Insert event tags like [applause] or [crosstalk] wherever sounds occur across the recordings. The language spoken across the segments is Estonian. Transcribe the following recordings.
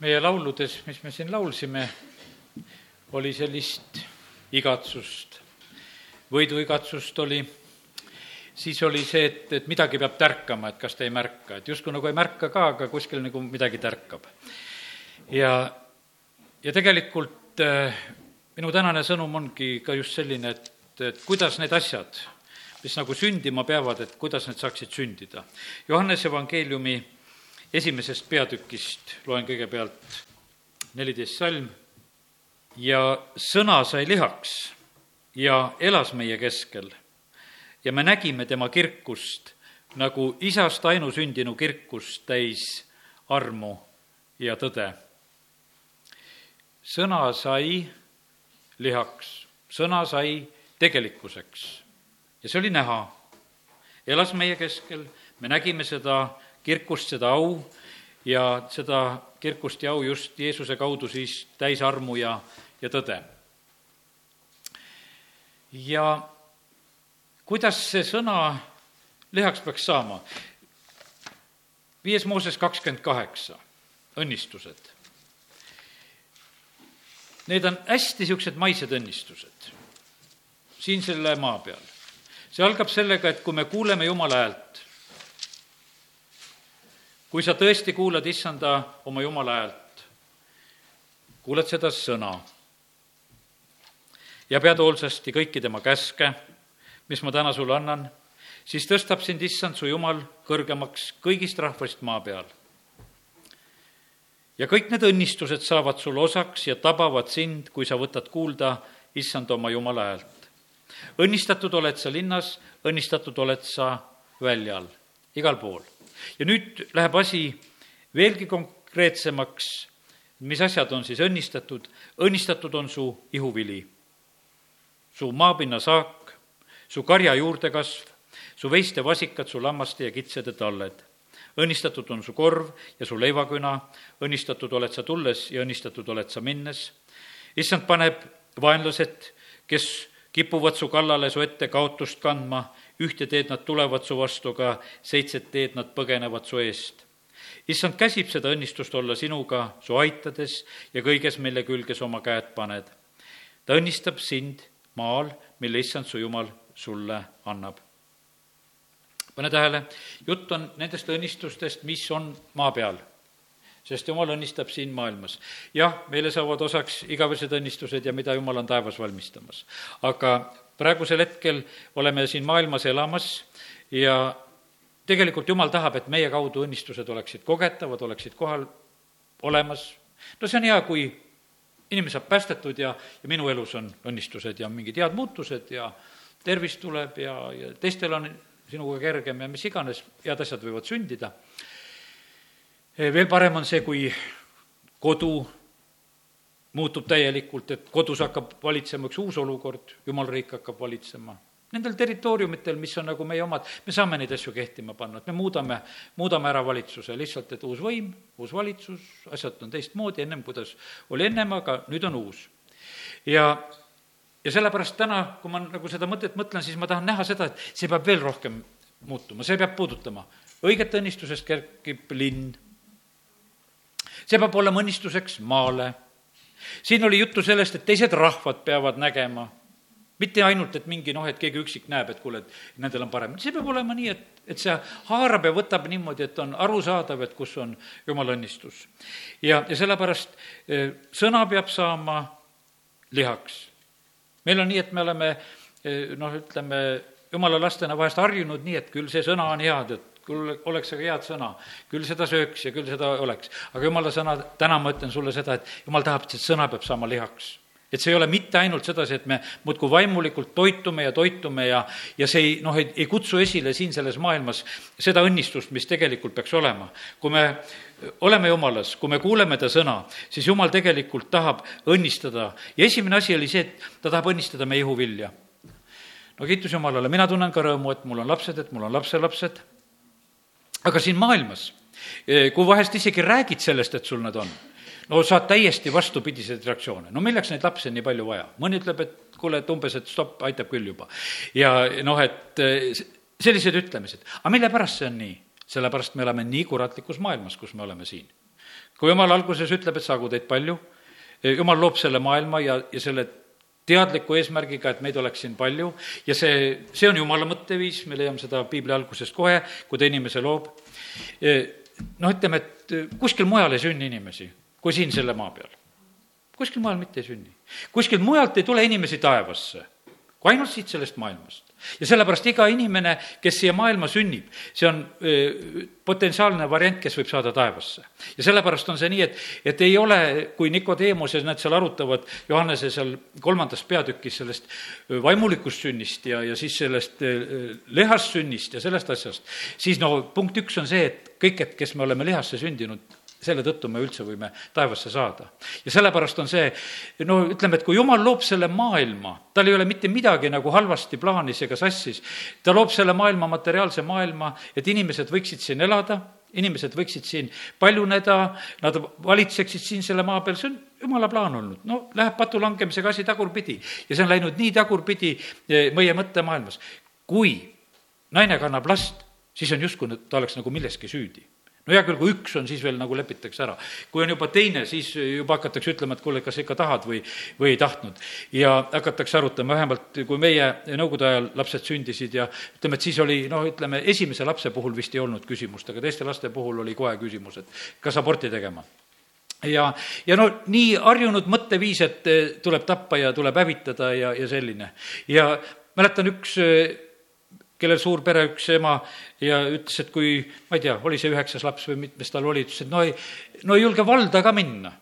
meie lauludes, mis me siin laulsime, oli sellist igatsust, võiduigatsust oli, siis oli see, et, et midagi peab tärkama, et kas ta ei märka, et justkui nagu ei märka ka, aga kuskil nagu midagi tärkab. ja, ja tegelikult äh, minu tänane sõnum ongi ka just selline, et, et kuidas need asjad, mis nagu sündima peavad, et kuidas need saaksid sündida. Johannese evangeeliumi esimesest peatükist loen kõigepealt neliteist salm. ja sõna sai lihaks ja elas meie keskel ja me nägime tema kirkust nagu isast ainusündinu kirkust täis armu ja tõde. sõna sai lihaks, sõna sai tegelikkuseks ja see oli näha. elas meie keskel, me nägime seda kirkust, seda au ja seda kirkust ja au just Jeesuse kaudu siis täis armu ja, ja tõde. ja kuidas see sõna lihaks peaks saama? viies Mooses kakskümmend kaheksa, õnnistused. Need on hästi niisugused maised õnnistused siin selle maa peal. see algab sellega, et kui me kuuleme Jumala häält, kui sa tõesti kuulad issanda oma Jumala häält, kuulad seda sõna ja pead hoolsasti kõiki tema käske, mis ma täna sulle annan, siis tõstab sind issand su Jumal kõrgemaks kõigist rahvast maa peal. ja kõik need õnnistused saavad sulle osaks ja tabavad sind, kui sa võtad kuulda issand oma Jumala häält. õnnistatud oled sa linnas, õnnistatud oled sa väljal, igal pool ja nüüd läheb asi veelgi konkreetsemaks, mis asjad on siis õnnistatud, õnnistatud on su ihuvili, su maapinna saak, su karja juurdekasv, su veiste vasikad, su lammaste ja kitsede talled. õnnistatud on su korv ja su leivaküna, õnnistatud oled sa tulles ja õnnistatud oled sa minnes. issand paneb vaenlased, kes kipuvad su kallale su ette kaotust kandma ühte teed nad tulevad su vastu, aga seitset teed nad põgenevad su eest. issand käsib seda õnnistust olla sinuga, su aitades ja kõiges, mille külge sa oma käed paned. ta õnnistab sind maal, mille issand su jumal sulle annab. pane tähele, jutt on nendest õnnistustest, mis on maa peal sest Jumal õnnistab siin maailmas. jah, meile saavad osaks igavesed õnnistused ja mida Jumal on taevas valmistamas. aga praegusel hetkel oleme siin maailmas elamas ja tegelikult Jumal tahab, et meie kaudu õnnistused oleksid kogetavad, oleksid kohal olemas. no see on hea, kui inimene saab päästetud ja, ja minu elus on õnnistused ja mingid head muutused ja tervis tuleb ja, ja teistel on sinuga kergem ja mis iganes, head asjad võivad sündida. veel parem on see, kui kodu muutub täielikult, et kodus hakkab valitsema üks uus olukord, jumala riik hakkab valitsema. Nendel territooriumitel, mis on nagu meie omad, me saame neid asju kehtima panna, et me muudame, muudame ära valitsuse lihtsalt, et uus võim, uus valitsus, asjad on teistmoodi ennem, kuidas oli ennem, aga nüüd on uus. ja, ja sellepärast täna, kui ma nagu seda mõtet mõtlen, siis ma tahan näha seda, et see peab veel rohkem muutuma, see peab puudutama. õigete õnnistusest kerkib linn, see peab olema õnnistuseks maale siin oli juttu sellest, et teised rahvad peavad nägema, mitte ainult, et mingi noh, et keegi üksik näeb, et kuule, et nendel on parem, see peab olema nii, et, et see haarab ja võtab niimoodi, et on arusaadav, et kus on jumala õnnistus. ja, ja sellepärast eh, sõna peab saama lihaks. meil on nii, et me oleme eh, noh, ütleme, jumala lastena vahest harjunud nii, et küll see sõna on head, et küll oleks aga head sõna, küll seda sööks ja küll seda oleks. aga jumala sõna, täna ma ütlen sulle seda, et jumal tahab, et see sõna peab saama lihaks et see ei ole mitte ainult sedasi, et me muudkui vaimulikult toitume ja toitume ja, ja see ei, noh, ei, ei kutsu esile siin selles maailmas seda õnnistust, mis tegelikult peaks olema. kui me oleme jumalas, kui me kuuleme ta sõna, siis jumal tegelikult tahab õnnistada ja esimene asi oli see, et ta tahab õnnistada meie ihuvilja. no kiitus Jumalale, mina tunnen ka rõõmu, et mul on lapsed, et mul on lapselapsed aga siin maailmas, eh, kui vahest isegi räägid sellest, et sul nad on, no saad täiesti vastupidiseid reaktsioone. no milleks neid lapsi on nii palju vaja? mõni ütleb, et kuule, et umbes, et stopp, aitab küll juba. ja noh, et eh, sellised ütlemised. aga mille pärast see on nii? sellepärast me elame nii kuratlikus maailmas, kus me oleme siin kui jumal alguses ütleb, et saagu teid palju, jumal loob selle maailma ja, ja selle teadliku eesmärgiga, et meid oleks siin palju ja see, see on jumala mõtteviis, me leiame seda piibli algusest kohe, kui ta inimese loob. noh, ütleme, et kuskil mujal ei sünni inimesi, kui siin selle maa peal. kuskil mujal mitte ei sünni. kuskilt mujalt ei tule inimesi taevasse, kui ainult siit sellest maailmast ja sellepärast iga inimene, kes siia maailma sünnib, see on potentsiaalne variant, kes võib saada taevasse. ja sellepärast on see nii, et, et ei ole, kui Nikodeemus ja nad seal arutavad Johannese seal kolmandas peatükis sellest vaimulikust sünnist ja, ja siis sellest lihast sünnist ja sellest asjast, siis no punkt üks on see, et kõik, et kes me oleme lihasse sündinud, selle tõttu me üldse võime taevasse saada. ja sellepärast on see, no ütleme, et kui jumal loob selle maailma, tal ei ole mitte midagi nagu halvasti plaanis ega sassis, ta loob selle maailma, materiaalse maailma, et inimesed võiksid siin elada, inimesed võiksid siin paljuneda, nad valitseksid siin selle maa peal, see on jumala plaan olnud. no läheb patu langemisega asi tagurpidi ja see on läinud nii tagurpidi eh, meie mõttemaailmas. kui naine kannab last, siis on justkui ta oleks nagu milleski süüdi no hea küll, kui üks on, siis veel nagu lepitakse ära. kui on juba teine, siis juba hakatakse ütlema, et kuule, kas ikka tahad või, või ei tahtnud. ja hakatakse arutama, vähemalt kui meie nõukogude ajal lapsed sündisid ja ütleme, et siis oli noh, ütleme esimese lapse puhul vist ei olnud küsimust, aga teiste laste puhul oli kohe küsimus, et kas aborti tegema ja, ja no nii harjunud mõtteviis, et tuleb tappa ja tuleb hävitada ja, ja selline. ja mäletan üks kellel suur pere, üks ema, ja ütles, et kui, ma ei tea, oli see üheksas laps või mitmes tal oli, ütles, et no ei, no ei julge valda ka minna.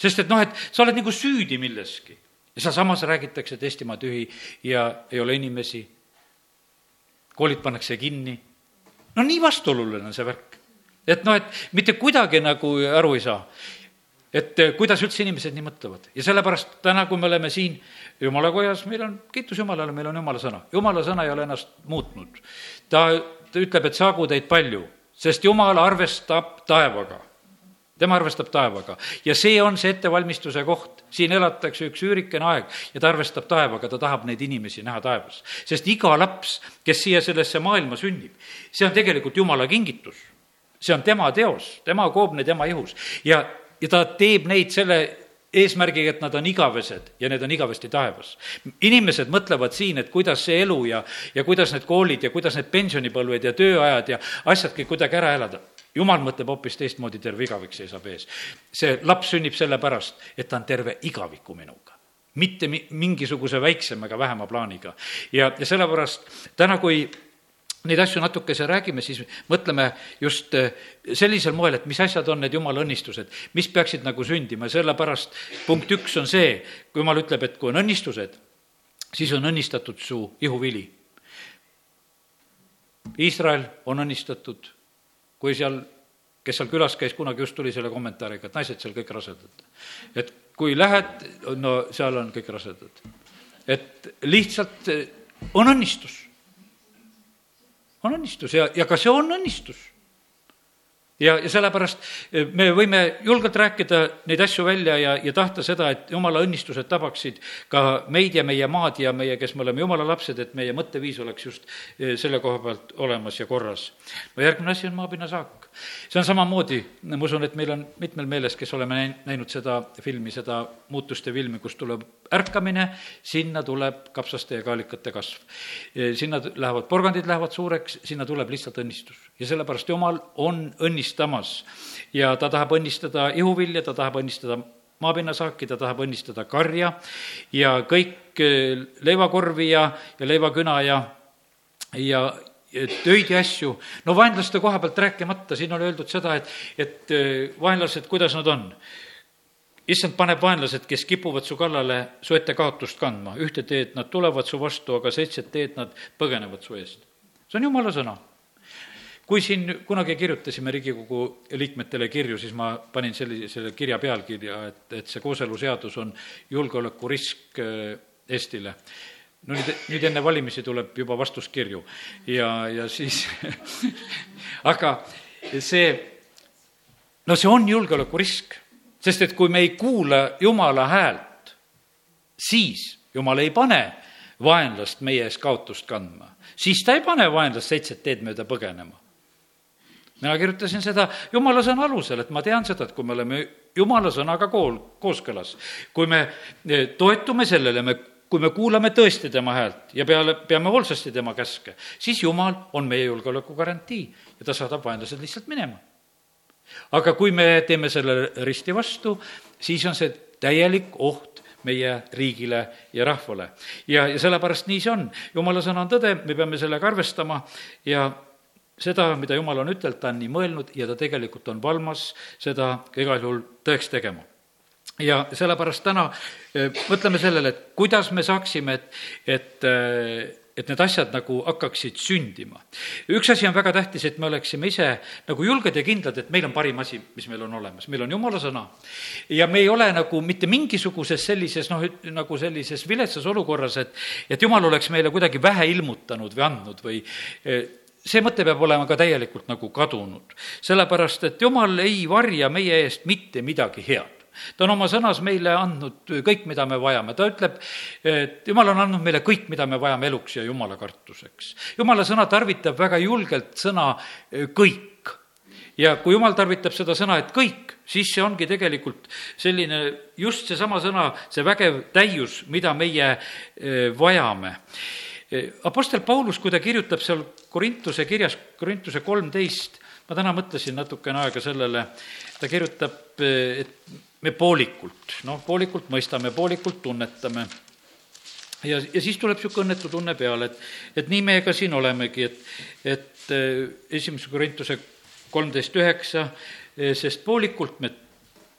sest et noh, et sa oled nagu süüdi milleski. ja sealsamas räägitakse, et Eestimaa tühi ja ei ole inimesi, koolid pannakse kinni. no nii vastuoluline on see värk. et noh, et mitte kuidagi nagu aru ei saa et eh, kuidas üldse inimesed nii mõtlevad ja sellepärast täna, kui me oleme siin jumala kojas, meil on, kiitus Jumalale, meil on jumala sõna. jumala sõna ei ole ennast muutnud. ta, ta ütleb, et saagu teid palju, sest Jumal arvestab taevaga. tema arvestab taevaga ja see on see ettevalmistuse koht. siin elatakse üks üürikene aeg ja ta arvestab taevaga, ta tahab neid inimesi näha taevas. sest iga laps, kes siia sellesse maailma sünnib, see on tegelikult Jumala kingitus see on tema teos, tema koobne tema ihus ja ja ta teeb neid selle eesmärgiga, et nad on igavesed ja need on igavesti taevas. inimesed mõtlevad siin, et kuidas see elu ja, ja kuidas need koolid ja kuidas need pensionipõlved ja tööajad ja asjad kõik kuidagi ära elada. jumal mõtleb hoopis teistmoodi, terve igavik seisab ees. see laps sünnib sellepärast, et ta on terve igaviku minuga mitte mi-, mingisuguse väiksema ega vähema plaaniga. ja, ja sellepärast täna, kui neid asju natukese räägime, siis mõtleme just eh, sellisel moel, et mis asjad on need jumala õnnistused, mis peaksid nagu sündima, sellepärast punkt üks on see, kui jumal ütleb, et kui on õnnistused, siis on õnnistatud su ihuvili. Iisrael on õnnistatud, kui seal, kes seal külas käis, kunagi just tuli selle kommentaariga, et naised seal kõik rasedad. et kui lähed, no seal on kõik rasedad. et lihtsalt eh, on õnnistus on õnnistus. Ja, ja ka see on õnnistus ja, ja sellepärast eh, me võime julgelt rääkida neid asju välja ja, ja tahta seda, et jumala õnnistused tabaksid ka meid ja meie maad ja meie, kes me oleme jumala lapsed, et meie mõtteviis oleks just eh, selle koha pealt olemas ja korras. no järgmine asi on maapinnasaak. see on samamoodi, ma usun, et meil on mitmel meeles, kes oleme näinud seda filmi, seda muutuste filmi, kus tuleb ärkamine, sinna tuleb kapsaste ja kaalikate kasv. sinna lähevad, porgandid lähevad suureks, sinna tuleb lihtsalt õnnistus. Ja sellepärast Jumal on õnnistamas ja ta tahab õnnistada ihuvilja, ta tahab õnnistada maapinnasaaki, ta tahab õnnistada karja ja kõik eh, leivakorvi ja, ja leivaküna ja, ja, töid ja asju. no vaenlaste koha pealt rääkimata, siin on öeldud seda, et, et eh, vaenlased, kuidas nad on issand paneb vaenlased, kes kipuvad su kallale su ette kaotust kandma, ühte teed nad tulevad su vastu, aga seitset teed nad põgenevad su eest. see on jumala sõna. Kui siin kunagi kirjutasime Riigikogu liikmetele kirju, siis ma panin sellisele kirja pealkirja, et, et see kooseluseadus on julgeolekurisk äh, Eestile no nüüd, nüüd enne valimisi tuleb juba vastuskirju ja, ja siis [laughs] aga see, no see on julgeolekurisk sest et kui me ei kuula Jumala häält, siis Jumal ei pane vaenlast meie ees kaotust kandma. siis ta ei pane vaenlast seitset teed mööda põgenema. Mina kirjutasin seda jumala sõna alusel, et ma tean seda, et kui me oleme jumala sõnaga kool, kooskõlas, kui me eh, toetume sellele, me kui me kuulame tõesti tema häält ja peale, peame hoolsasti tema käske, siis Jumal on meie julgeoleku garantii ja ta saadab vaenlased lihtsalt minema. aga kui me teeme selle risti vastu, siis on see täielik oht meie riigile ja rahvale. ja, ja sellepärast nii see on. jumala sõna on tõde, me peame sellega arvestama ja seda, mida Jumal on ütelnud, ta on nii mõelnud ja ta tegelikult on valmas seda igal juhul tõeks tegema ja sellepärast täna eh, mõtleme sellele, et kuidas me saaksime, et, et eh, et need asjad nagu hakkaksid sündima. üks asi on väga tähtis, et me oleksime ise nagu julged ja kindlad, et meil on parim asi, mis meil on olemas, meil on jumala sõna. ja me ei ole nagu mitte mingisuguses sellises noh, nagu sellises viletsas olukorras, et, et jumal oleks meile kuidagi vähe ilmutanud või andnud või eh, see mõte peab olema ka täielikult nagu kadunud, sellepärast et jumal ei varja meie eest mitte midagi head ta on oma sõnas meile andnud kõik, mida me vajame, ta ütleb, et jumal on andnud meile kõik, mida me vajame eluks ja jumala kartuseks. jumala sõna tarvitab väga julgelt sõna eh, kõik. ja kui jumal tarvitab seda sõna, et kõik, siis see ongi tegelikult selline just seesama sõna, see vägev täius, mida meie eh, vajame Apostel Paulus, kui ta kirjutab seal Korintuse kirjas, Korintuse kolmteist, ma täna mõtlesin natukene aega sellele, ta kirjutab, et me poolikult, noh, poolikult mõistame, poolikult tunnetame. ja, ja siis tuleb niisugune õnnetu tunne peale, et, et nii me ka siin olemegi, et, et eh, esimese Korintuse kolmteist üheksa, eh, sest poolikult me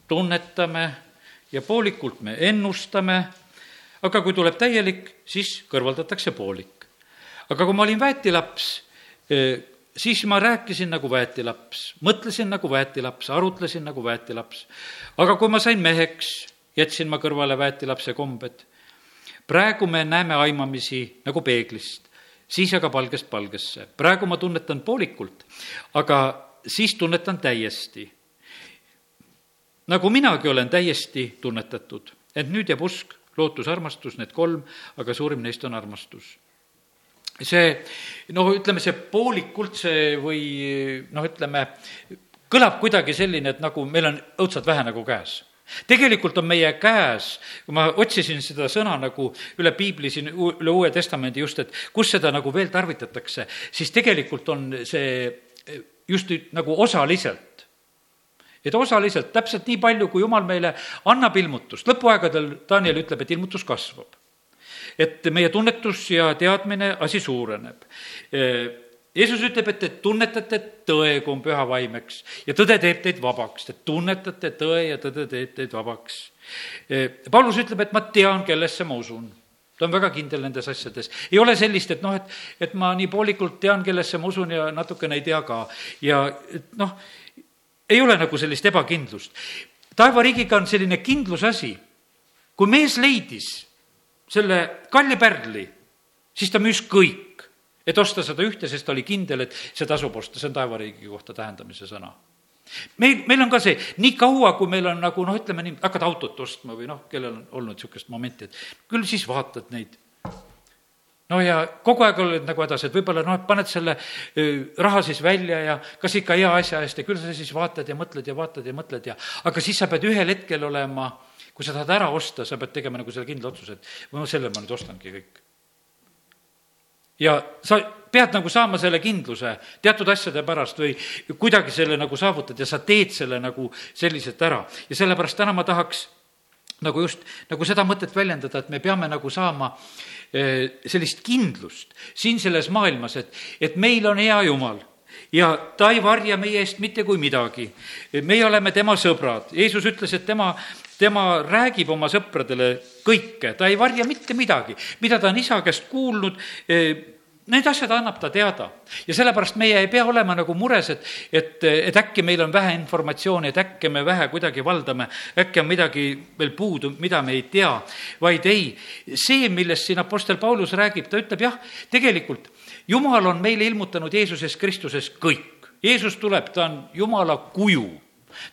tunnetame ja poolikult me ennustame, aga kui tuleb täielik, siis kõrvaldatakse poolik. aga kui ma olin väetilaps, eh, siis ma rääkisin nagu väetilaps, mõtlesin nagu väetilaps, arutlesin nagu väetilaps. aga kui ma sain meheks, jätsin ma kõrvale väetilapse kombed. praegu me näeme aimamisi nagu peeglist, siis aga palgest palgesse. praegu ma tunnetan poolikult, aga siis tunnetan täiesti. nagu minagi olen täiesti tunnetatud, et nüüd jääb usk, lootus, armastus, need kolm, aga suurim neist on armastus see noh, ütleme see poolikult see või noh, ütleme, kõlab kuidagi selline, et nagu meil on õudselt vähe nagu käes tegelikult on meie käes, kui ma otsisin seda sõna nagu üle piibli siin, üle Uue Testamendi just, et kus seda nagu veel tarvitatakse, siis tegelikult on see just nagu osaliselt. Et osaliselt, täpselt nii palju, kui Jumal meile annab ilmutust, lõpuaegadel Daniel ütleb, et ilmutus kasvab et meie tunnetus ja teadmine, asi suureneb. Jeesus ütleb, et te tunnetate tõe, kui on püha vaim, eks, ja tõde teeb teid vabaks, te tunnetate tõe ja tõde teeb teid vabaks. Paulus ütleb, et ma tean, kellesse ma usun ta on väga kindel nendes asjades. ei ole sellist, et noh, et, et ma nii poolikult tean, kellesse ma usun ja natukene ei tea ka. ja et noh, ei ole nagu sellist ebakindlust. taevariigiga on selline kindluse asi. kui mees leidis selle kalli pärli, siis ta müüs kõik, et osta seda ühte, sest ta oli kindel, et see tasub osta, see on taevariigi kohta tähendamise sõna meil, meil on ka see, nii kaua, kui meil on nagu noh, ütleme nii, hakkad autot ostma või noh, kellel on olnud niisugust momenti, et küll siis vaatad neid. No ja kogu aeg oled nagu hädas, et võib-olla noh, paned selle raha siis välja ja kas ikka hea asja eest ja küll sa siis vaatad ja mõtled ja vaatad ja mõtled ja, aga siis sa pead ühel hetkel olema äh, kui sa tahad ära osta, sa pead tegema nagu selle kindla otsuse, et no selle ma nüüd ostangi kõik. ja sa pead nagu saama selle kindluse teatud asjade pärast või kuidagi selle nagu saavutad ja sa teed selle nagu selliselt ära. ja sellepärast täna ma tahaks nagu just, nagu seda mõtet väljendada, et me peame nagu saama eh, sellist kindlust siin selles maailmas, et, et meil on hea Jumal ja ta ei varja meie eest mitte kui midagi. meie oleme tema sõbrad, Jeesus ütles, et tema, tema räägib oma sõpradele kõike, ta ei varja mitte midagi, mida ta on isa käest kuulnud, Need asjad annab ta teada. Ja sellepärast meie ei pea olema nagu mures, et, et, et äkki meil on vähe informatsiooni, et äkki me vähe kuidagi valdame, äkki on midagi veel puudu, mida me ei tea, vaid ei, see, millest siin Apostel Paulus räägib, ta ütleb jah, tegelikult jumal on meile ilmutanud Jeesuses Kristuses kõik. Jeesus tuleb, ta on Jumala kuju,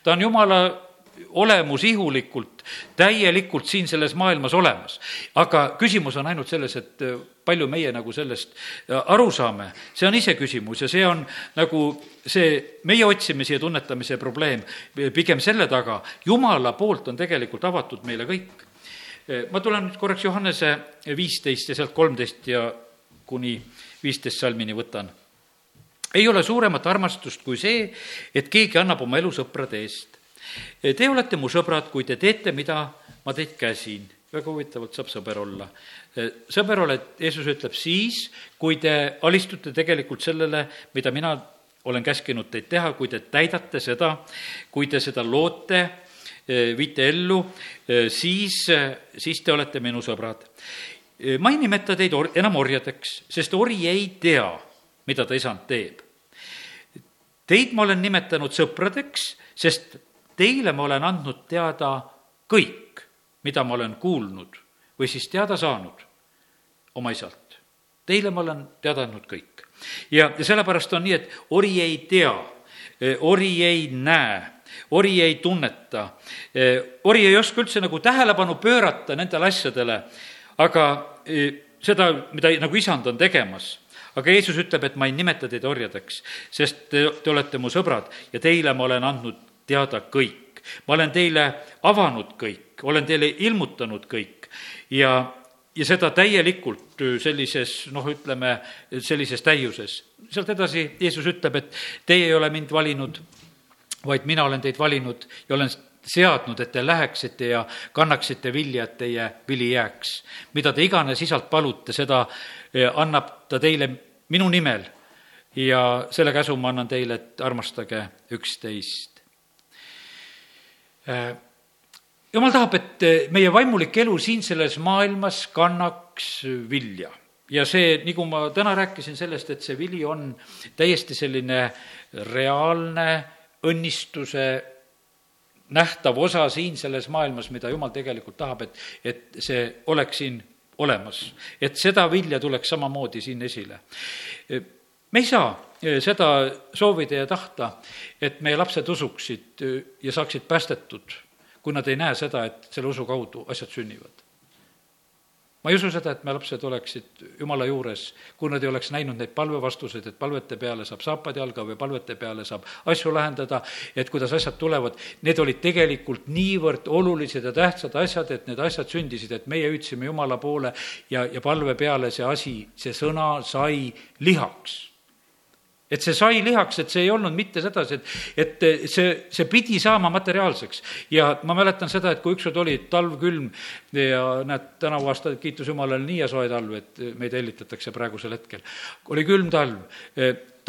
ta on Jumala olemusihulikult, täielikult siin selles maailmas olemas. aga küsimus on ainult selles, et palju meie nagu sellest aru saame, see on iseküsimus ja see on nagu see meie otsimise ja tunnetamise probleem pigem selle taga, jumala poolt on tegelikult avatud meile kõik. ma tulen nüüd korraks Johannese viisteist ja sealt kolmteist ja kuni viisteist salmini võtan ei ole suuremat armastust kui see, et keegi annab oma elu sõprade eest. Te olete mu sõbrad, kui te teete, mida ma teid käsin. väga huvitavalt saab sõber olla. sõber oled, Jeesus ütleb siis, kui te alistute tegelikult sellele, mida mina olen käskinud teid teha, kui te täidate seda, kui te seda loote, viite ellu, siis, siis te olete minu sõbrad. ma ei nimeta teid or-, enam orjadeks, sest ori ei tea mida ta isand teeb. Teid ma olen nimetanud sõpradeks, sest teile ma olen andnud teada kõik, mida ma olen kuulnud või siis teada saanud oma isalt. Teile ma olen teada andnud kõik. ja, ja sellepärast on nii, et ori ei tea, ori ei näe, ori ei tunneta, ori ei oska üldse nagu tähelepanu pöörata nendele asjadele, aga seda, mida nagu isand on tegemas aga Jeesus ütleb, et ma ei nimeta teid orjadeks, sest te, te olete mu sõbrad ja teile ma olen andnud teada kõik. ma olen teile avanud kõik, olen teile ilmutanud kõik ja, ja seda täielikult sellises, noh, ütleme, sellises täiuses. sealt edasi Jeesus ütleb, et teie ei ole mind valinud, vaid mina olen teid valinud ja olen seadnud, et te läheksite ja kannaksite vilja, et teie vili jääks. mida te iganes isalt palute, seda eh, annab ta teile minu nimel ja selle käsu ma annan teile, et armastage üksteist. Eh, jumal tahab, et meie vaimulik elu siin selles maailmas kannaks vilja ja see, nagu ma täna rääkisin sellest, et see vili on täiesti selline reaalne õnnistuse nähtav osa siin selles maailmas, mida jumal tegelikult tahab, et, et see oleks siin olemas. et seda vilja tuleks samamoodi siin esile. Me ei saa eh, seda soovida ja tahta, et meie lapsed usuksid eh, ja saaksid päästetud, kui nad ei näe seda, et selle usu kaudu asjad sünnivad. Ma ei usu seda, et me lapsed oleksid Jumala juures, kui nad ei oleks näinud neid palvevastuseid, et palvete peale saab saapad jalga või palvete peale saab asju lahendada, et kuidas asjad tulevad, need olid tegelikult niivõrd olulised ja tähtsad asjad, et need asjad sündisid, et meie hüüdsime Jumala poole ja, ja palve peale see asi, see sõna sai lihaks et see sai lihaks, et see ei olnud mitte sedasi, et, et see, see pidi saama materiaalseks. ja ma mäletan seda, et kui ükskord oli talv külm ja näed, tänavu aasta, kiitus Jumalale, nii hea soe talv, et meid hellitatakse praegusel hetkel. oli külm talv,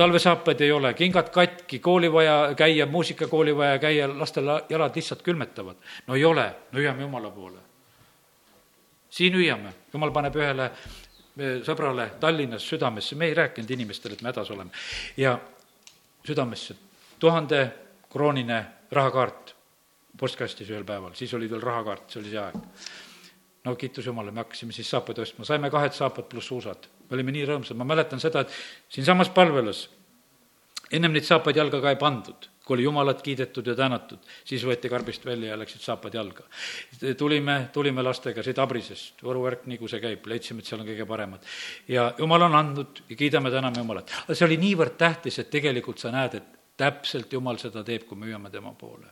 talvesaapaid ei ole, kingad katki, kooli vaja käia, muusikakooli vaja käia, lastel jalad lihtsalt külmetavad. no ei ole, no hüüame Jumala poole. siin hüüame, Jumal paneb ühele sõbrale Tallinnas südamesse, me ei rääkinud inimestele, et me hädas oleme. ja südamesse tuhande kroonine rahakaart postkastis ühel päeval, siis oli veel rahakaart, see oli see aeg. no kiitus Jumalale, me hakkasime siis saapaid ostma, saime kahed saapad pluss suusad. me olime nii rõõmsad, ma mäletan seda, et siinsamas palvelas ennem neid saapaid jalga ka ei pandud kui oli Jumalat kiidetud ja tänatud, siis võeti karbist välja ja läksid saapad jalga. tulime, tulime lastega siit Abrisest, Võru värk, nii kui see käib, leidsime, et seal on kõige paremad. ja Jumal on andnud ja kiidame, täname Jumalat. see oli niivõrd tähtis, et tegelikult sa näed, et täpselt Jumal seda teeb, kui me hüüame tema poole.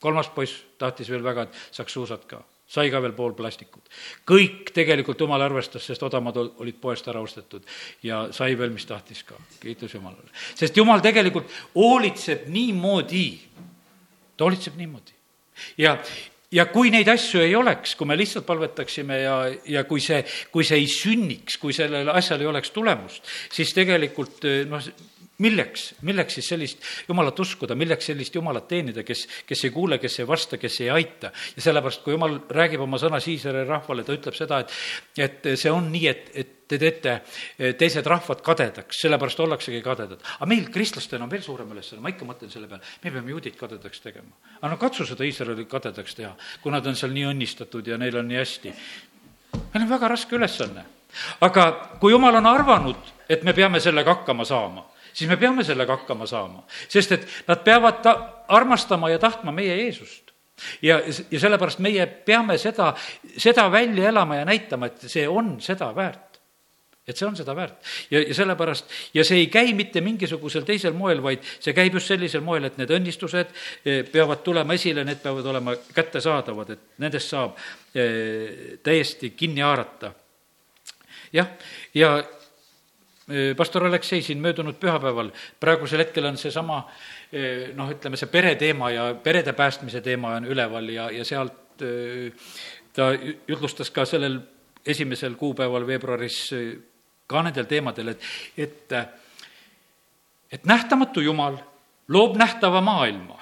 kolmas poiss tahtis veel väga, et saaks suusad ka sai ka veel pool plastikut. kõik tegelikult jumal arvestas, sest odamad olid poest ära ostetud ja sai veel, mis tahtis ka, kiitus Jumalale. sest Jumal tegelikult hoolitseb niimoodi, ta hoolitseb niimoodi. ja, ja kui neid asju ei oleks, kui me lihtsalt palvetaksime ja, ja kui see, kui see ei sünniks, kui sellel asjal ei oleks tulemust, siis tegelikult noh, milleks, milleks siis sellist jumalat uskuda, milleks sellist jumalat teenida, kes, kes ei kuule, kes ei vasta, kes ei aita. ja sellepärast, kui jumal räägib oma sõnas Iisraeli rahvale, ta ütleb seda, et, et see on nii, et, et te teete teised rahvad kadedaks, sellepärast ollaksegi kadedad. aga meil, kristlastel on veel suurem ülesanne, ma ikka mõtlen selle peale, me peame juudid kadedaks tegema. aga no katsu seda Iisraeli kadedaks teha, kui nad on seal nii õnnistatud ja neil on nii hästi. meil on väga raske ülesanne. aga kui jumal on arvanud, et me peame sellega hakkama saama siis me peame sellega hakkama saama. sest et nad peavad ta-, armastama ja tahtma meie Jeesust ja, ja sellepärast meie peame seda, seda välja elama ja näitama, et see on seda väärt et see on seda väärt. ja, ja sellepärast, ja see ei käi mitte mingisugusel teisel moel, vaid see käib just sellisel moel, et need õnnistused eh, peavad tulema esile, need peavad olema kättesaadavad, et nendest saab eh, täiesti kinni haarata. jah, ja eh, pastor Aleksei siin möödunud pühapäeval, praegusel hetkel on seesama noh, ütleme see pereteema ja perede päästmise teema on üleval ja, ja sealt ta jutlustas ka sellel esimesel kuupäeval veebruaris ka nendel teemadel, et, et, et nähtamatu Jumal loob nähtava maailma.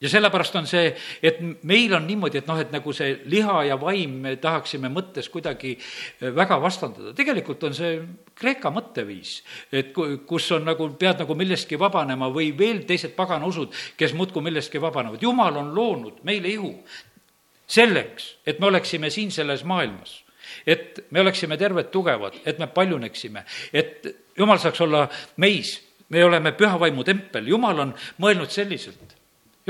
Ja sellepärast on see, et meil on niimoodi, et noh, et nagu see liha ja vaim me tahaksime mõttes kuidagi väga vastandada. tegelikult on see Kreeka mõtteviis, et kus on nagu, pead nagu millestki vabanema või veel teised pagana usud, kes muudkui millestki vabanevad. jumal on loonud meile ihu selleks, et me oleksime siin selles maailmas et me oleksime terved, tugevad, et me paljuneksime, et jumal saaks olla meis, me oleme püha vaimu tempel, jumal on mõelnud selliselt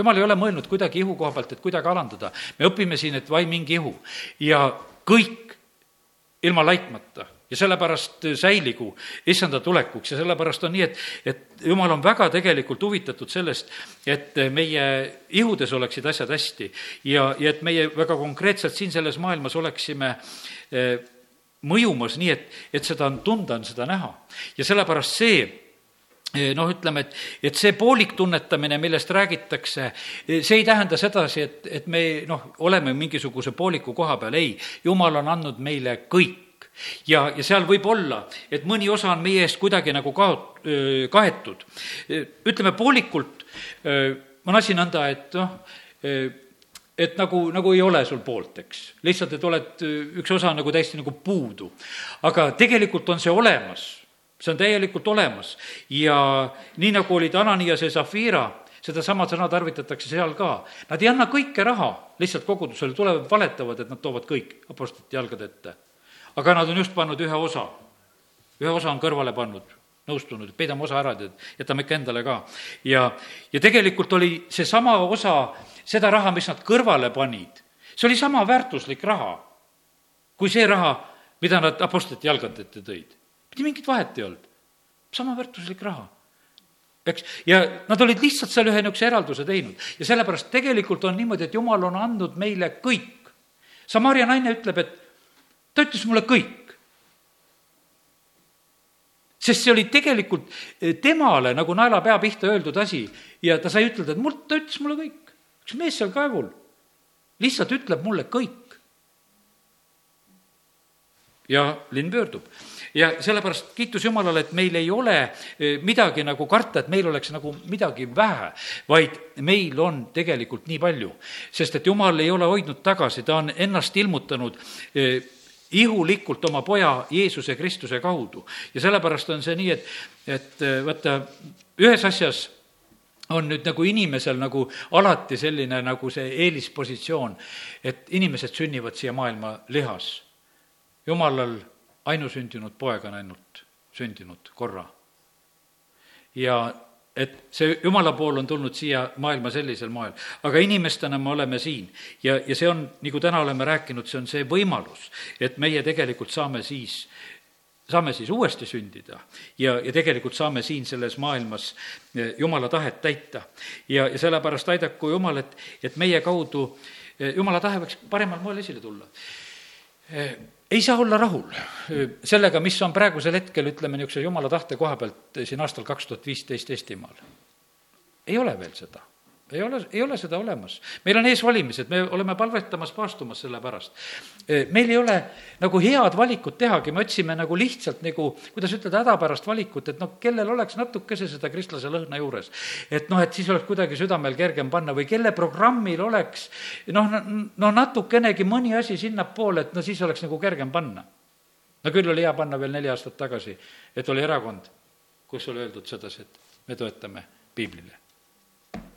jumal ei ole mõelnud kuidagi ihu koha pealt, et kuidagi alandada. me õpime siin, et vaim mingi ihu ja kõik ilma laitmata ja sellepärast säiligu issanda tulekuks ja sellepärast on nii, et, et jumal on väga tegelikult huvitatud sellest, et meie ihudes oleksid asjad hästi ja, ja et meie väga konkreetselt siin selles maailmas oleksime Eh, mõjumas nii, et, et seda on tunda, on seda näha. ja sellepärast see noh, ütleme, et, et see poolik tunnetamine, millest räägitakse, see ei tähenda sedasi, et, et me noh, oleme mingisuguse pooliku koha peal, ei, jumal on andnud meile kõik ja, ja seal võib olla, et mõni osa on meie eest kuidagi nagu kaot-, kaetud. ütleme poolikult on asi nõnda, et noh, et nagu, nagu ei ole sul poolt, eks. lihtsalt, et oled, üks osa nagu täiesti nagu puudu. aga tegelikult on see olemas, see on täielikult olemas ja nii, nagu olid Ananias ja Zafira, sedasama sõna tarvitatakse seal ka. Nad ei anna kõike raha lihtsalt kogudusele, tulevad, valetavad, et nad toovad kõik apostlite jalgade ette. aga nad on just pannud ühe osa, ühe osa on kõrvale pannud nõustunud, peidame osa ära, tead, jätame ikka endale ka. ja, ja tegelikult oli seesama osa seda raha, mis nad kõrvale panid, see oli sama väärtuslik raha kui see raha, mida nad apostlite jalgade ette tõid. Mitte mingit vahet ei olnud, sama väärtuslik raha. Eks, ja nad olid lihtsalt seal ühe niisuguse eralduse teinud. Ja sellepärast tegelikult on niimoodi, et jumal on andnud meile kõik. Samaria naine ütleb, et ta ütles mulle kõik. sest see oli tegelikult temale nagu naelapea pihta öeldud asi. Ja ta sai ütelda, et mul, ta ütles mulle kõik. Üks mees seal kaevul lihtsalt ütleb mulle kõik. ja linn pöördub ja sellepärast kiitus Jumalale, et meil ei ole eh, midagi nagu karta, et meil oleks nagu midagi vähe, vaid meil on tegelikult nii palju. sest et Jumal ei ole hoidnud tagasi, ta on ennast ilmutanud eh, ihulikult oma poja Jeesuse Kristuse kaudu. ja sellepärast on see nii, et, et eh, vaata, ühes asjas on nüüd nagu inimesel nagu alati selline nagu see eelispositsioon, et inimesed sünnivad siia maailma lihas. jumalal ainusündinud poeg on ainult sündinud korra. ja et see jumala pool on tulnud siia maailma sellisel moel, aga inimestena me oleme siin ja, ja see on, nagu täna oleme rääkinud, see on see võimalus, et meie tegelikult saame siis saame siis uuesti sündida ja, ja tegelikult saame siin selles maailmas eh, Jumala tahet täita. ja, ja sellepärast aidaku Jumal, et, et meie kaudu eh, Jumala tahe võiks paremal moel esile tulla. Ei saa olla rahul sellega, mis on praegusel hetkel, ütleme, niisuguse Jumala tahte koha pealt siin aastal kaks tuhat viisteist Eestimaal. ei ole veel seda ei ole, ei ole seda olemas. meil on ees valimised, me oleme palvetamas, paastumas selle pärast. Meil ei ole nagu head valikut tehagi, me otsime nagu lihtsalt nagu, kuidas ütelda, hädapärast valikut, et noh, kellel oleks natukese seda kristlase lõhna juures. et noh, et siis oleks kuidagi südamel kergem panna või kelle programmil oleks noh, no natukenegi mõni asi sinnapoole, et no siis oleks nagu kergem panna. no küll oli hea panna veel neli aastat tagasi, et oli erakond, kus oli öeldud sedasi, et me toetame piiblile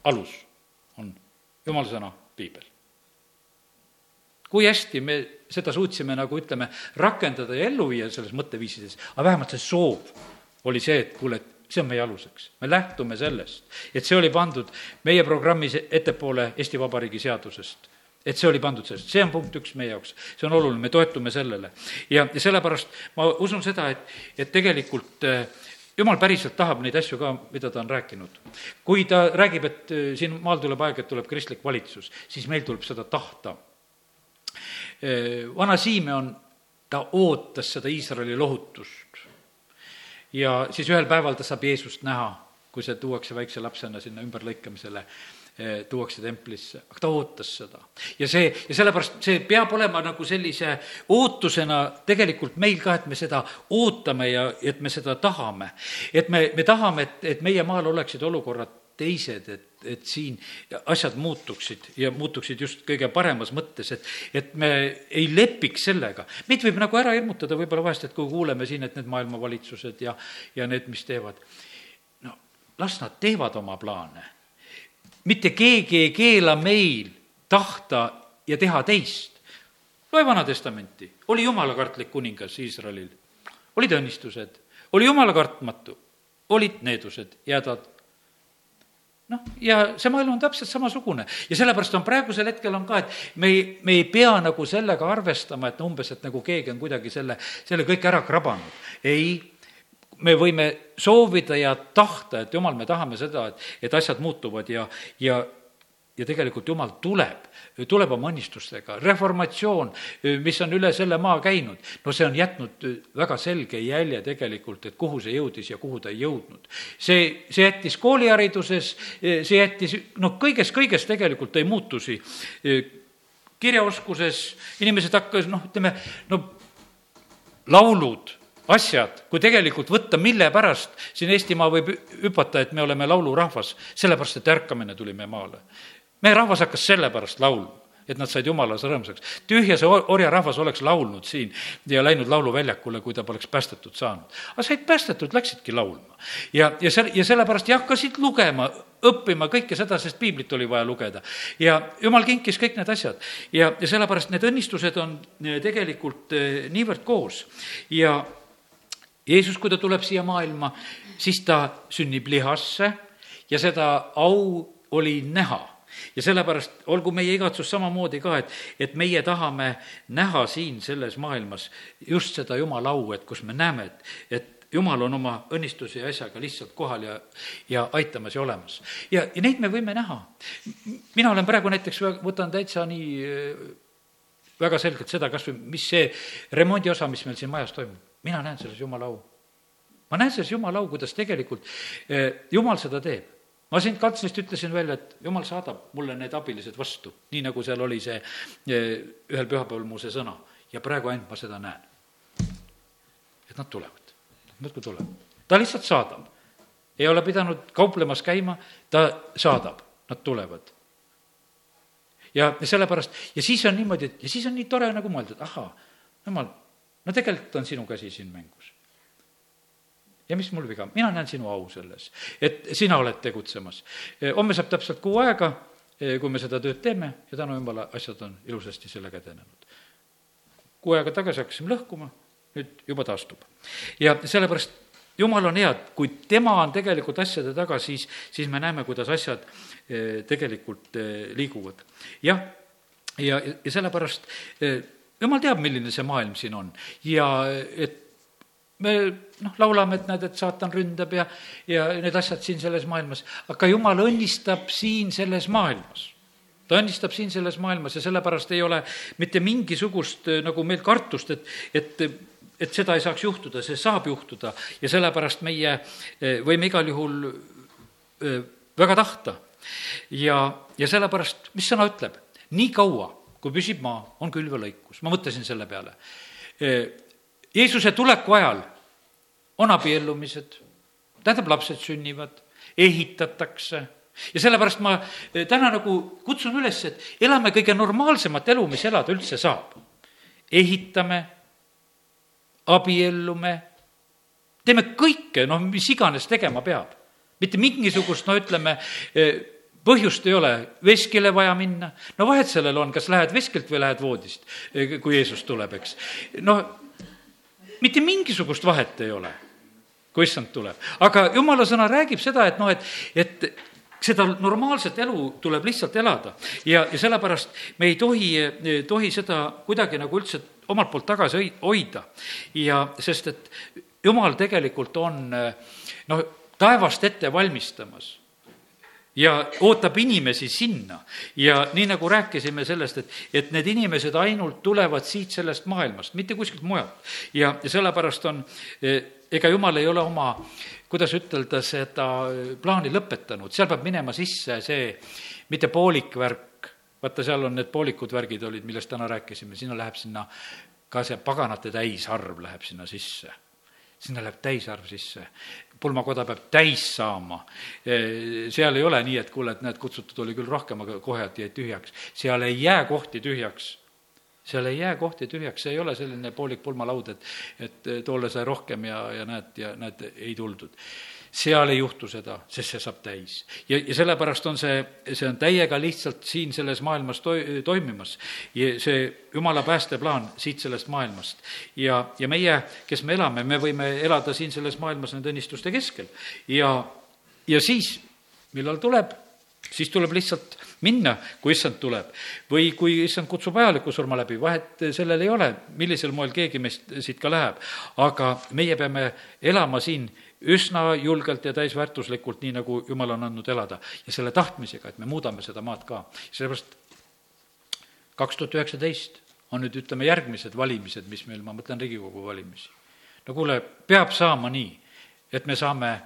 alus on jumala sõna, piibel. kui hästi me seda suutsime nagu ütleme, rakendada ja ellu viia selles mõtteviisides, aga vähemalt see soov oli see, et kuule, et see on meie aluseks. me lähtume sellest, et see oli pandud meie programmis ettepoole Eesti Vabariigi seadusest et see oli pandud sellest, see on punkt üks meie jaoks, see on oluline, me toetume sellele. ja, ja sellepärast ma usun seda, et, et tegelikult äh, jumal päriselt tahab neid asju ka, mida ta on rääkinud. kui ta räägib, et äh, siin maal tuleb aeg, et tuleb kristlik valitsus, siis meil tuleb seda tahta. Äh, vana Simeon, ta ootas seda Iisraeli lohutust. ja siis ühel päeval ta saab Jeesust näha, kui see tuuakse väikse lapsena sinna ümberlõikamisele tuuakse templisse, aga ta ootas seda. ja see, ja sellepärast see peab olema nagu sellise ootusena tegelikult meil ka, et me seda ootame ja et me seda tahame. et me, me tahame, et, et meie maal oleksid olukorrad teised, et, et siin asjad muutuksid ja muutuksid just kõige paremas mõttes, et, et me ei lepiks sellega. meid võib nagu ära hirmutada võib-olla vahest, et kui kuuleme siin, et need maailmavalitsused ja, ja need, mis teevad, no las nad teevad oma plaane mitte keegi ei keela meil tahta ja teha teist. loe Vana Testamenti, oli jumalakartlik kuningas Iisraelil, olid õnnistused, oli jumalakartmatu, olid needused ja hädad. noh, ja see maailm on täpselt samasugune ja sellepärast on praegusel hetkel on ka, et me ei, me ei pea nagu sellega arvestama, et umbes, et nagu keegi on kuidagi selle, selle kõik ära krabanud. ei me võime soovida ja tahta, et jumal, me tahame seda, et, et asjad muutuvad ja, ja ja tegelikult Jumal tuleb, tuleb oma õnnistustega. reformatsioon, mis on üle selle maa käinud, no see on jätnud väga selge jälje tegelikult, et kuhu see jõudis ja kuhu ta ei jõudnud. see, see jättis koolihariduses, see jättis, noh, kõiges, kõiges tegelikult tõi muutusi. kirjaoskuses inimesed hakkas, noh, ütleme, no laulud asjad, kui tegelikult võtta, mille pärast siin Eestimaa võib hüpata, et me oleme laulurahvas, sellepärast et ärkamine tuli meie maale. meie rahvas hakkas sellepärast laulma et nad said jumalas rõõmsaks. tühja see orjarahvas oleks laulnud siin ja läinud lauluväljakule, kui ta poleks päästetud saanud. aga said päästetud, läksidki laulma. ja, ja see, ja sellepärast ja hakkasid lugema, õppima kõike seda, sest piiblit oli vaja lugeda. ja jumal kinkis kõik need asjad. ja, ja sellepärast need õnnistused on eh, tegelikult eh, niivõrd koos ja Jeesus, kui ta tuleb siia maailma, siis ta sünnib lihasse ja seda au oli näha ja sellepärast olgu meie igatsus samamoodi ka, et, et meie tahame näha siin selles maailmas just seda Jumala au, et kus me näeme, et, et Jumal on oma õnnistuse ja asjaga lihtsalt kohal ja, ja aitamas ja olemas. ja, ja neid me võime näha. mina olen praegu näiteks, võtan täitsa nii väga selgelt seda kas või, mis see remondi osa, mis meil siin majas toimub mina näen selles Jumala au. ma näen selles Jumala au, kuidas tegelikult eh, Jumal seda teeb. ma siin kantslerist ütlesin välja, et Jumal saadab mulle need abilised vastu, nii nagu seal oli see eh, ühel pühapäeval mu see sõna. ja praegu ainult ma seda näen. et nad tulevad, muudkui tulevad. ta lihtsalt saadab. ei ole pidanud kauplemas käima, ta saadab, nad tulevad ja sellepärast, ja siis on niimoodi, et ja siis on nii tore nagu mõelda, et ahaa, jumal, no tegelikult on sinu käsi siin mängus. ja mis mul viga, mina näen sinu au selles, et sina oled tegutsemas. homme saab täpselt kuu aega, kui me seda tööd teeme ja tänu jumala, asjad on ilusasti sellega edenenud. kuu aega tagasi hakkasime lõhkuma, nüüd juba taastub. ja sellepärast jumal on hea, et kui tema on tegelikult asjade taga, siis, siis me näeme, kuidas asjad eh, tegelikult liiguvad. jah, ja, ja, ja sellepärast jumal teab, milline see maailm siin on ja et me noh, laulame, et näed, et saatan ründab ja, ja need asjad siin selles maailmas, aga jumal õnnistab siin selles maailmas. ta õnnistab siin selles maailmas ja sellepärast ei ole mitte mingisugust nagu meil kartust, et, et et seda ei saaks juhtuda, see saab juhtuda ja sellepärast meie võime igal juhul väga tahta. ja, ja sellepärast, mis sõna ütleb, nii kaua kui püsib maa, on külvelõikus, ma mõtlesin selle peale. Jeesuse tuleku ajal on abiellumised, tähendab, lapsed sünnivad, ehitatakse ja sellepärast ma täna nagu kutsun üles, et elame kõige normaalsemat elu, mis elada üldse saab. ehitame, abiellume, teeme kõike, noh, mis iganes tegema peab. mitte mingisugust, no ütleme, põhjust ei ole veskile vaja minna, no vahet sellel on, kas lähed veskilt või lähed voodist, kui Jeesus tuleb, eks. noh, mitte mingisugust vahet ei ole. kui issand tuleb. aga jumala sõna räägib seda, et noh, et, et seda normaalset elu tuleb lihtsalt elada ja, ja sellepärast me ei tohi, tohi seda kuidagi nagu üldse omalt poolt tagasi hoida. ja sest, et jumal tegelikult on noh, taevast ette valmistamas ja ootab inimesi sinna. ja nii, nagu rääkisime sellest, et, et need inimesed ainult tulevad siit sellest maailmast, mitte kuskilt mujalt. ja, ja sellepärast on, ega jumal ei ole oma, kuidas ütelda, seda plaani lõpetanud, seal peab minema sisse see mitte poolik värk, vaata, seal on need poolikud värgid olid, millest täna rääkisime, sinna läheb sinna ka see paganate täisarv läheb sinna sisse. Sinna läheb täisarv sisse pulmakoda peab täis saama. seal ei ole nii, et kuule, et näed, kutsutud oli küll rohkem, aga kohe jäid tühjaks. seal ei jää kohti tühjaks seal ei jää kohti tühjaks, see ei ole selline poolik pulmalaud, et, et tolle sai rohkem ja, ja näed, ja näed, ei tuldud seal ei juhtu seda, sest see saab täis. ja, ja sellepärast on see, see on täiega lihtsalt siin selles maailmas toi-, toimimas. see jumala päästeplaan siit sellest maailmast. ja, ja meie, kes me elame, me võime elada siin selles maailmas nende õnnistuste keskel. ja, ja siis, millal tuleb, siis tuleb lihtsalt minna, kui issand tuleb. või kui issand kutsub ajaliku surma läbi, vahet sellel ei ole, millisel moel keegi meist siit ka läheb. aga meie peame elama siin üsna julgelt ja täisväärtuslikult, nii nagu Jumal on andnud elada. ja selle tahtmisega, et me muudame seda maad ka. sellepärast kaks tuhat üheksateist on nüüd, ütleme, järgmised valimised, mis meil, ma mõtlen Riigikogu valimisi. no kuule, peab saama nii, et me saame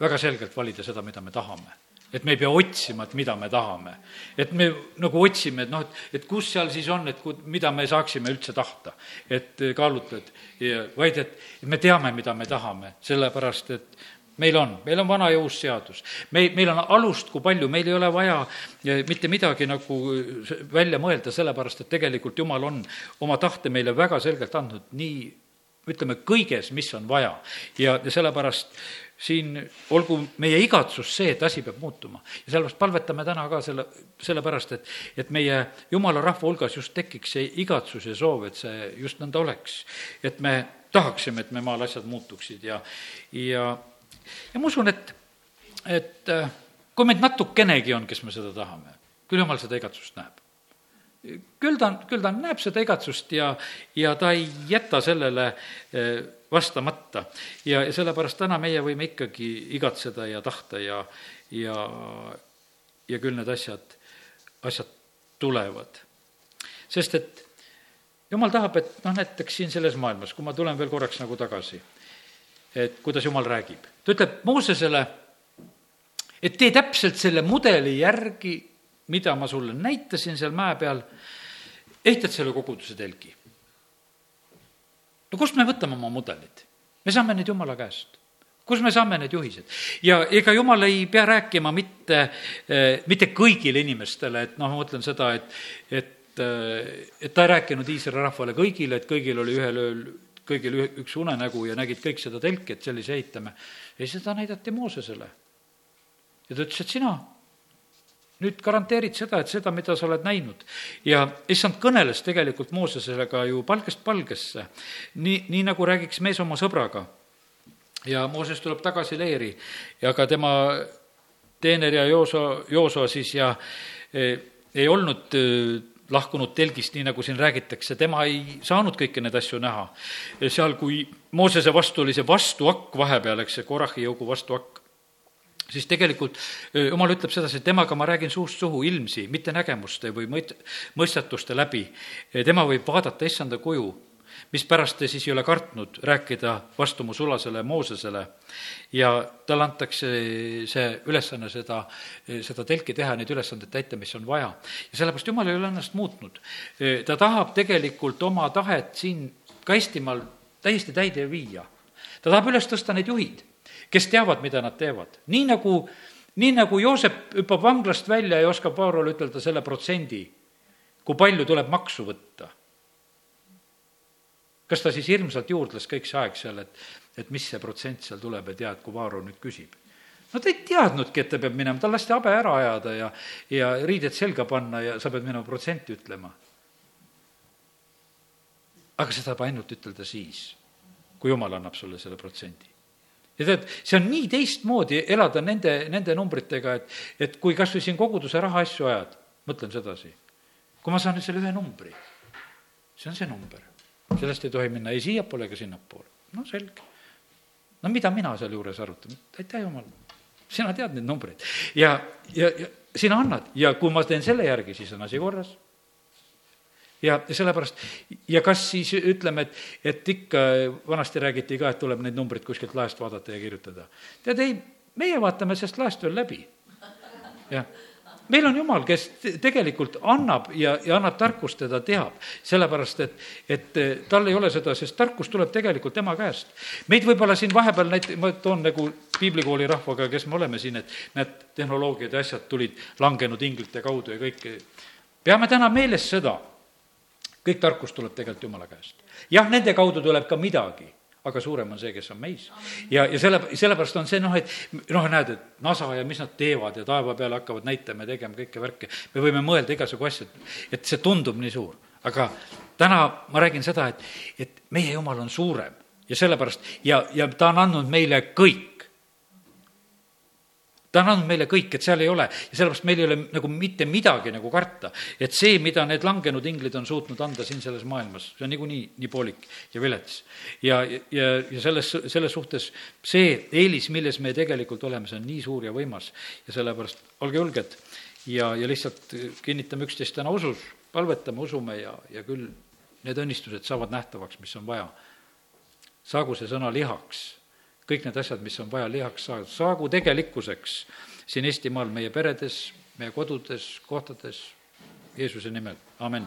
väga selgelt valida seda, mida me tahame et me ei pea otsima, et mida me tahame. et me nagu otsime, et noh, et, et kus seal siis on, et ku-, mida me saaksime üldse tahta. et kaalutled, vaid et, et me teame, mida me tahame, sellepärast et meil on, meil on vana ja uus seadus. me, meil on alust kui palju, meil ei ole vaja mitte midagi nagu välja mõelda, sellepärast et tegelikult Jumal on oma tahte meile väga selgelt andnud, nii ütleme, kõiges, mis on vaja. ja, ja sellepärast siin olgu meie igatsus see, et asi peab muutuma. ja sellepärast palvetame täna ka selle, sellepärast, et, et meie jumala rahva hulgas just tekiks see igatsus ja soov, et see just nõnda oleks. et me tahaksime, et me maal asjad muutuksid ja, ja, ja ma usun, et, et äh, kui meid natukenegi on, kes me seda tahame, küll jumal seda igatsust näeb küll ta, küll ta näeb seda igatsust ja, ja ta ei jäta sellele äh, vastamata. ja, ja sellepärast täna meie võime ikkagi igatseda ja tahta ja, ja, ja küll need asjad, asjad tulevad. sest et jumal tahab, et noh, näiteks siin selles maailmas, kui ma tulen veel korraks nagu tagasi, et kuidas jumal räägib. ta ütleb Moosesele, et tee täpselt selle mudeli järgi, mida ma sulle näitasin seal mäe peal, ehitad selle koguduse telgi no kust me võtame oma mudelid? me saame need Jumala käest kus me saame need juhised? ja ega jumal ei pea rääkima mitte, eh, mitte kõigile inimestele, et noh, ma mõtlen seda, et, et, eh, et ta ei rääkinud Iisraeli rahvale kõigile, et kõigil oli ühel ööl, kõigil üks unenägu ja nägid kõik seda telki, et sellise ehitame. ei, seda näidati Moosesele. ja ta ütles, et sina nüüd garanteerid seda, et seda, mida sa oled näinud. ja issand kõneles tegelikult Moosesele ka ju palgest palgesse, nii, nii nagu räägiks mees oma sõbraga. ja Mooses tuleb tagasi leeri ja ka tema teener ja Jooso, Jooso siis ja e, ei olnud e, lahkunud telgist, nii nagu siin räägitakse, tema ei saanud kõiki neid asju näha. seal, kui Moosese vastu oli see vastuakk vahepeal, eks see Korahi jõugu vastuakk, siis tegelikult jumal ütleb sedasi, temaga ma räägin suust suhu ilmsi, mitte nägemuste või mõt-, mõistatuste läbi. tema võib vaadata issanda kuju, mispärast ta siis ei ole kartnud rääkida vastu mu sulasele Moosesele ja talle antakse see ülesanne seda, seda telki teha, neid ülesandeid täita, mis on vaja. ja sellepärast Jumal ei ole ennast muutnud. ta tahab tegelikult oma tahet siin ka Eestimaal täiesti täide viia. ta tahab üles tõsta need juhid kes teavad, mida nad teevad. nii nagu, nii nagu Joosep hüppab vanglast välja ja oskab Vaarole ütelda selle protsendi, kui palju tuleb maksu võtta. kas ta siis hirmsalt juurdles kõik see aeg seal, et, et mis see protsent seal tuleb ja tead, kui Vaaro nüüd küsib? no ta ei teadnudki, et ta peab minema, tal lasti habe ära ajada ja, ja riided selga panna ja sa pead minema protsenti ütlema. aga seda saab ainult ütelda siis, kui jumal annab sulle selle protsendi ja tead, see on nii teistmoodi elada nende, nende numbritega, et, et kui kas või siin koguduse rahaasju ajad, mõtlen sedasi. kui ma saan nüüd selle ühe numbri, see on see number. sellest ei tohi minna ei siiapoole ega sinnapoole. no selge. no mida mina sealjuures arutan, aitäh jumal, sina tead neid numbreid. ja, ja, ja sina annad ja kui ma teen selle järgi, siis on asi korras ja sellepärast, ja kas siis ütleme, et, et ikka vanasti räägiti ka, et tuleb neid numbreid kuskilt laest vaadata ja kirjutada. tead, ei, meie vaatame sellest laest veel läbi. jah meil on Jumal, kes tegelikult annab ja, ja annab tarkust ta teab, sellepärast et, et tal ei ole seda, sest tarkus tuleb tegelikult tema käest. meid võib-olla siin vahepeal näit-, ma toon nagu piiblikooli rahvaga, kes me oleme siin, et näed, tehnoloogiad ja asjad tulid langenud inglite kaudu ja kõik. peame täna meeles seda kõik tarkus tuleb tegelikult Jumala käest. jah, nende kaudu tuleb ka midagi, aga suurem on see, kes on meis. ja, ja selle, sellepärast on see noh, et noh, näed, et NASA ja mis nad teevad ja taeva peal hakkavad näitama ja tegema kõike värki, me võime mõelda igasugu asju, et see tundub nii suur, aga täna ma räägin seda, et, et meie Jumal on suurem ja sellepärast ja, ja ta on andnud meile kõik ta on andnud meile kõik, et seal ei ole ja sellepärast meil ei ole nagu mitte midagi nagu karta. et see, mida need langenud inglid on suutnud anda siin selles maailmas, see on niikuinii nii poolik ja vilets. ja, ja, ja selles, selles suhtes see eelis, milles me tegelikult oleme, see on nii suur ja võimas ja sellepärast olge julged ja, ja lihtsalt kinnitame üksteist täna usus, palvetame, usume ja, ja küll need õnnistused saavad nähtavaks, mis on vaja. saagu see sõna lihaks kõik need asjad, mis on vaja lihaks saada, saagu tegelikkuseks siin Eestimaal meie peredes, meie kodudes, kohtades, Jeesuse nimel, amin